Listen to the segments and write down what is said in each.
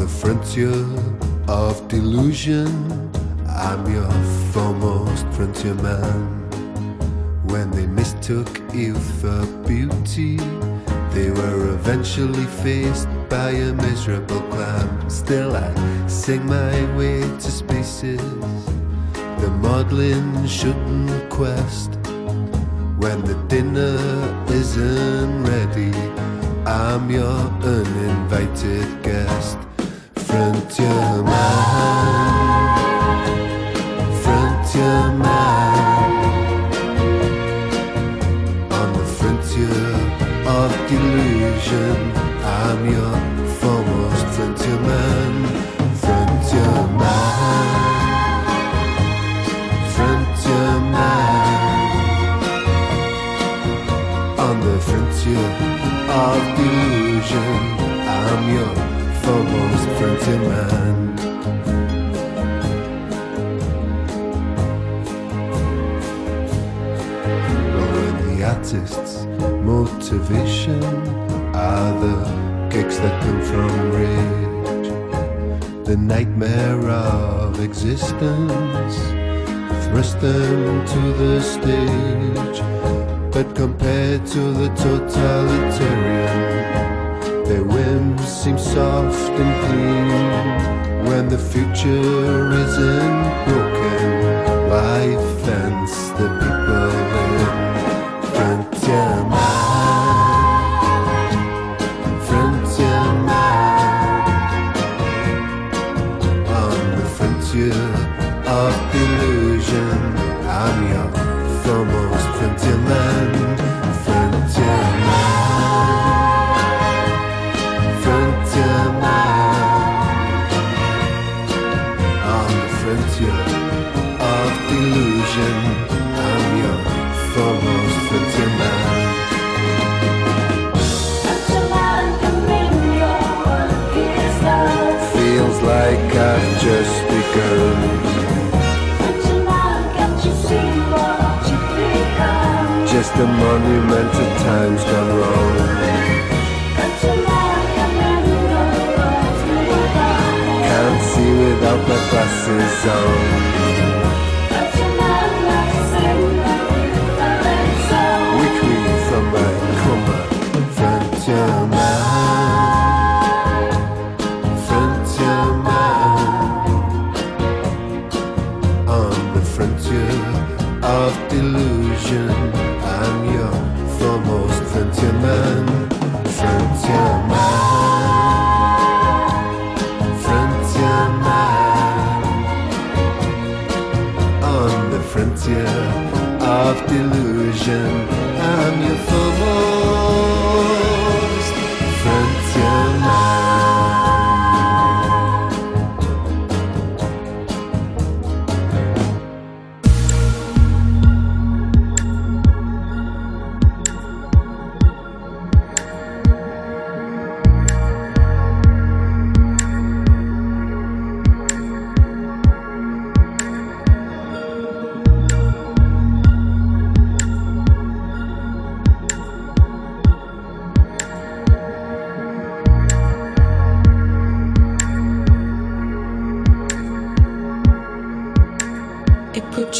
the frontier of delusion, I'm your foremost frontier man. When they mistook youth for beauty, they were eventually faced by a miserable clam. Still, I sing my way to spaces the modeling shouldn't quest. When the dinner isn't ready, I'm your uninvited guest. Frontier man, frontier man, on the frontier of delusion, I'm your foremost frontier man, foremost frontier man. When the artist's motivation are the kicks that come from rage, the nightmare of existence thrust them to the stage. But compared to the totalitarian, their whims seem soft and clean. When the future isn't broken, life fence the people in. Frontier man, frontier man, on the frontier of delusion. I'm your a monument of times gone wrong. Can't see without my glasses on.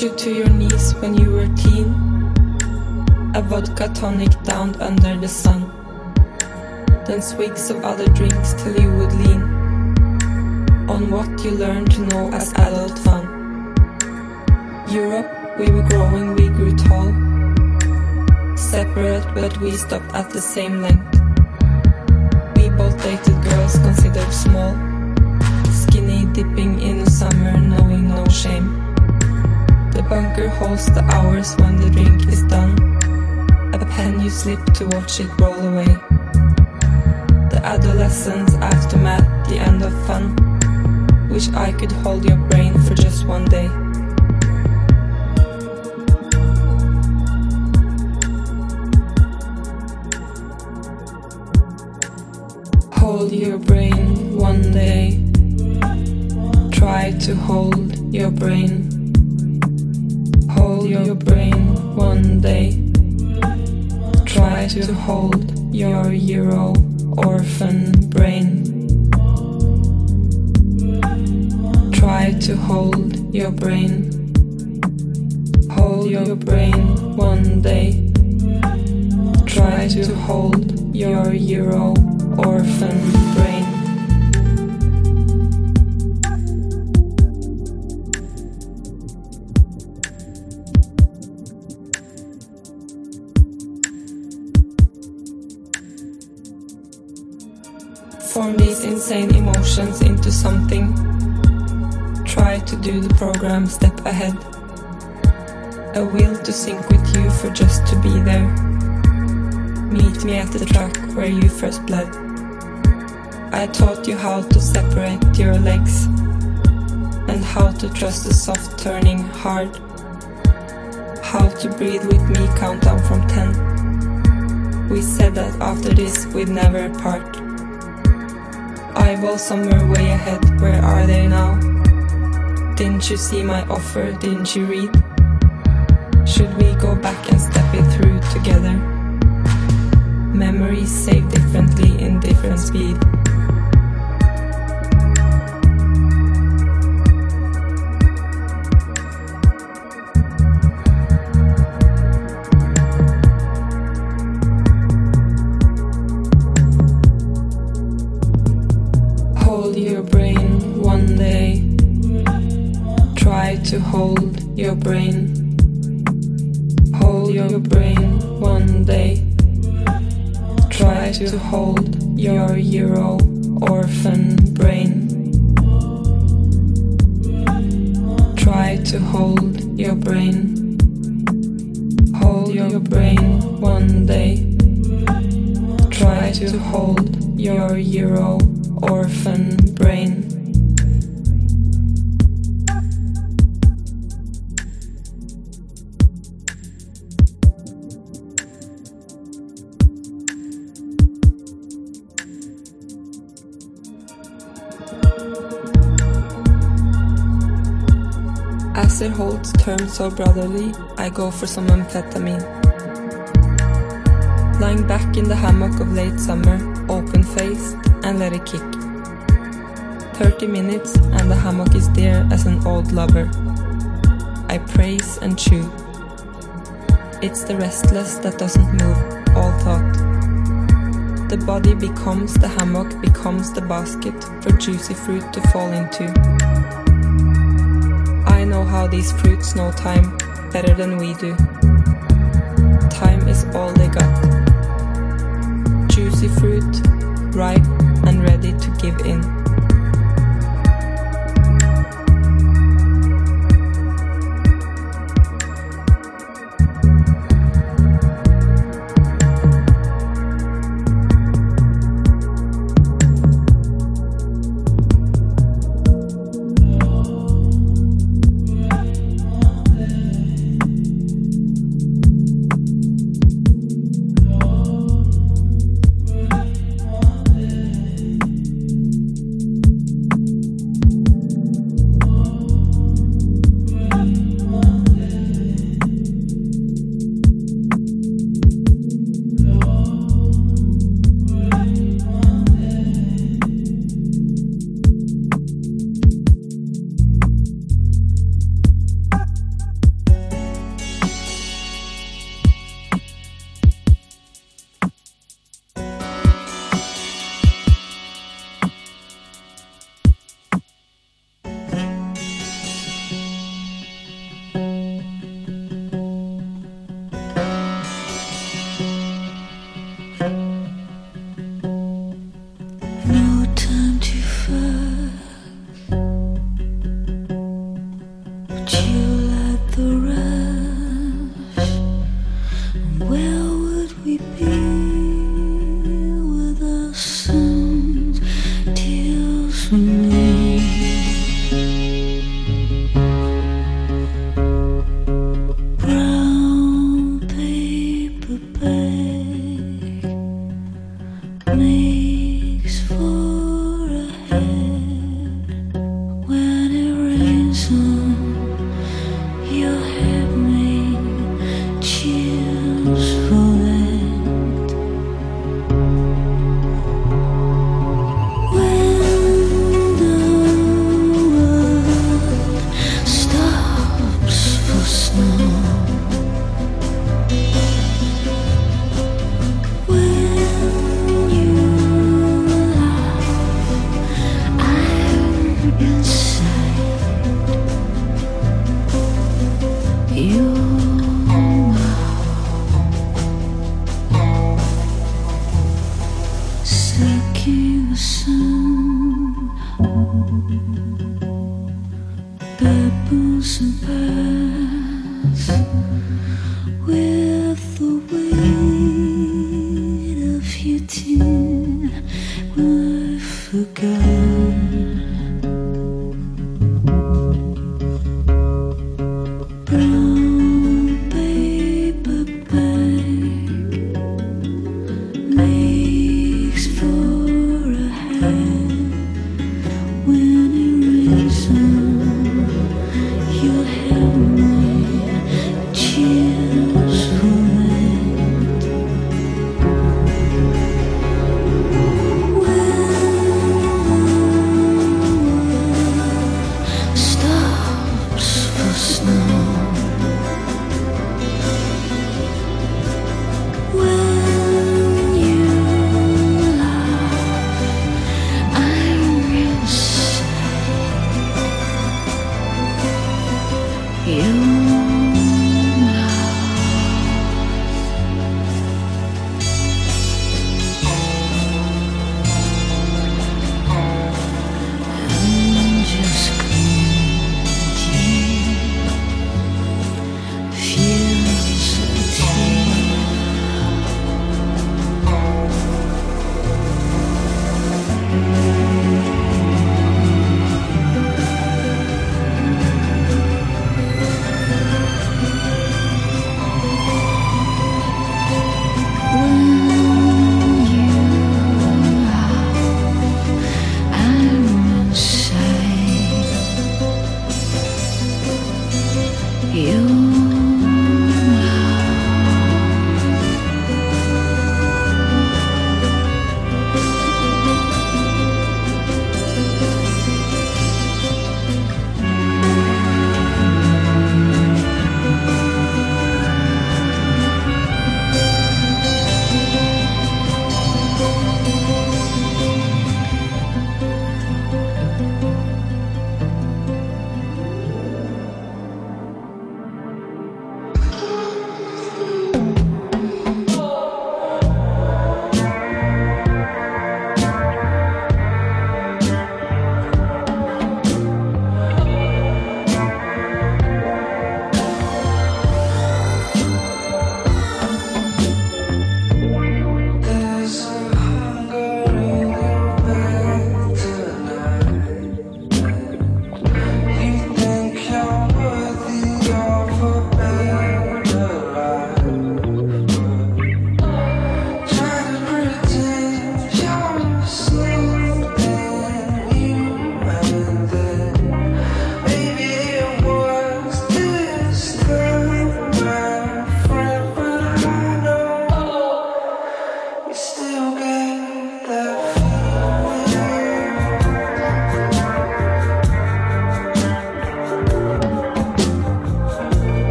You to your knees when you were teen. A vodka tonic down under the sun. Then swigs of other drinks till you would lean on what you learned to know as adult fun. Europe, we were growing, we grew tall. Separate, but we stopped at the same length. We both dated girls considered small. Skinny dipping in the summer, knowing no shame. The bunker holds the hours when the drink is done. A pen you slip to watch it roll away. The adolescence aftermath, the end of fun. Wish I could hold your brain for just one day. Hold your brain one day. Try to hold your brain. One day. Try to hold your Euro orphan brain. Try to hold your brain. Hold your brain one day. Try to hold your Euro orphan brain. The program step ahead. A will to sync with you for just to be there. Meet me at the track where you first bled. I taught you how to separate your legs and how to trust the soft turning hard. How to breathe with me, count down from 10. We said that after this we'd never part. Eyeball somewhere way ahead, where are they now? Didn't you see my offer? Didn't you read? Should we go back and step it through together? Memories save differently in different speed. To hold your Euro orphan brain. Try to hold your brain. Hold your brain one day. Try to hold your Euro so brotherly, I go for some amphetamine. Lying back in the hammock of late summer, open faced, and let it kick. 30 minutes, and the hammock is there as an old lover. I praise and chew. It's the restless that doesn't move, all thought. The body becomes the hammock, becomes the basket for juicy fruit to fall into. I know how these fruits know time better than we do. Time is all they got. Juicy fruit, ripe and ready to give in.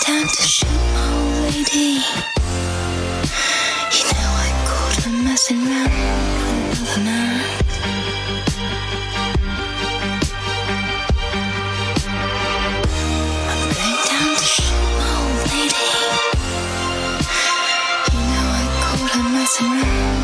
time to shoot my old lady. You know I caught her messing around with another man. I'm to shoot my old lady. You know I caught her messing around.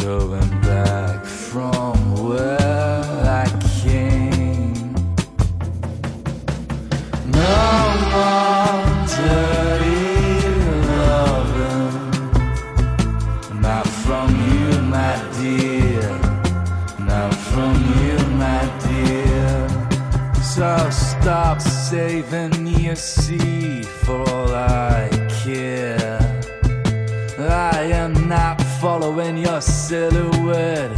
going back from where I came. No more dirty loving, not from you, my dear, not from you, my dear. So stop saving your seed for all I care. I am not following your silhouette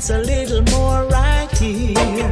dance a little more right here?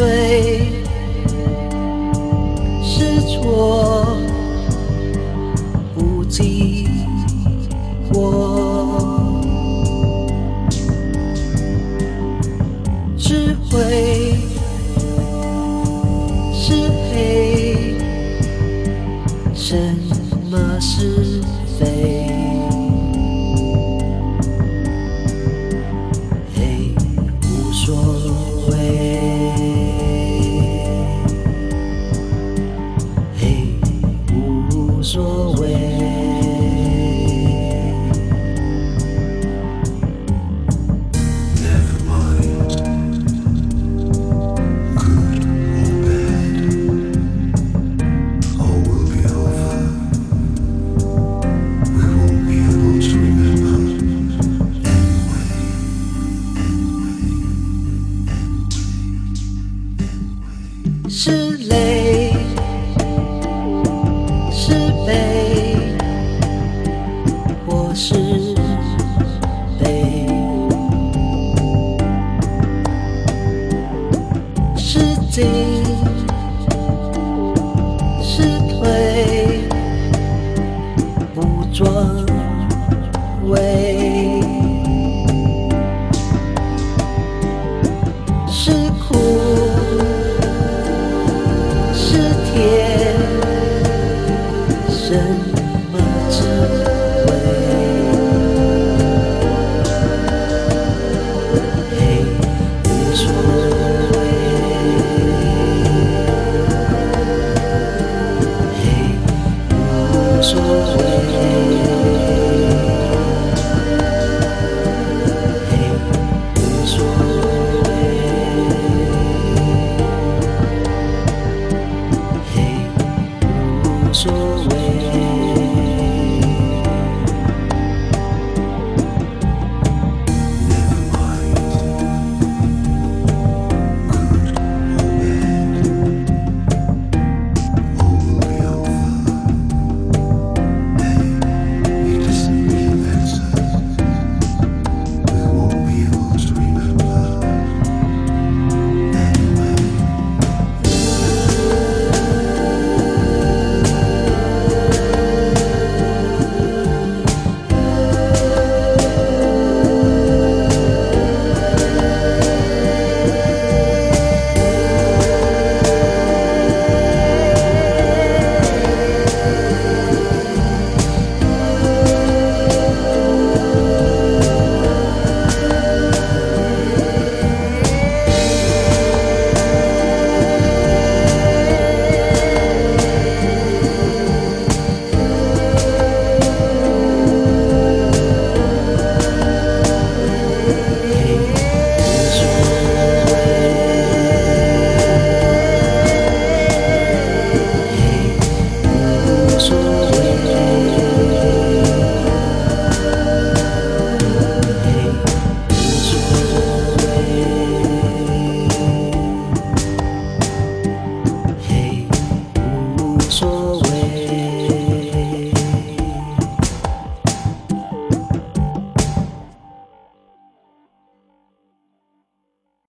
way. 所谓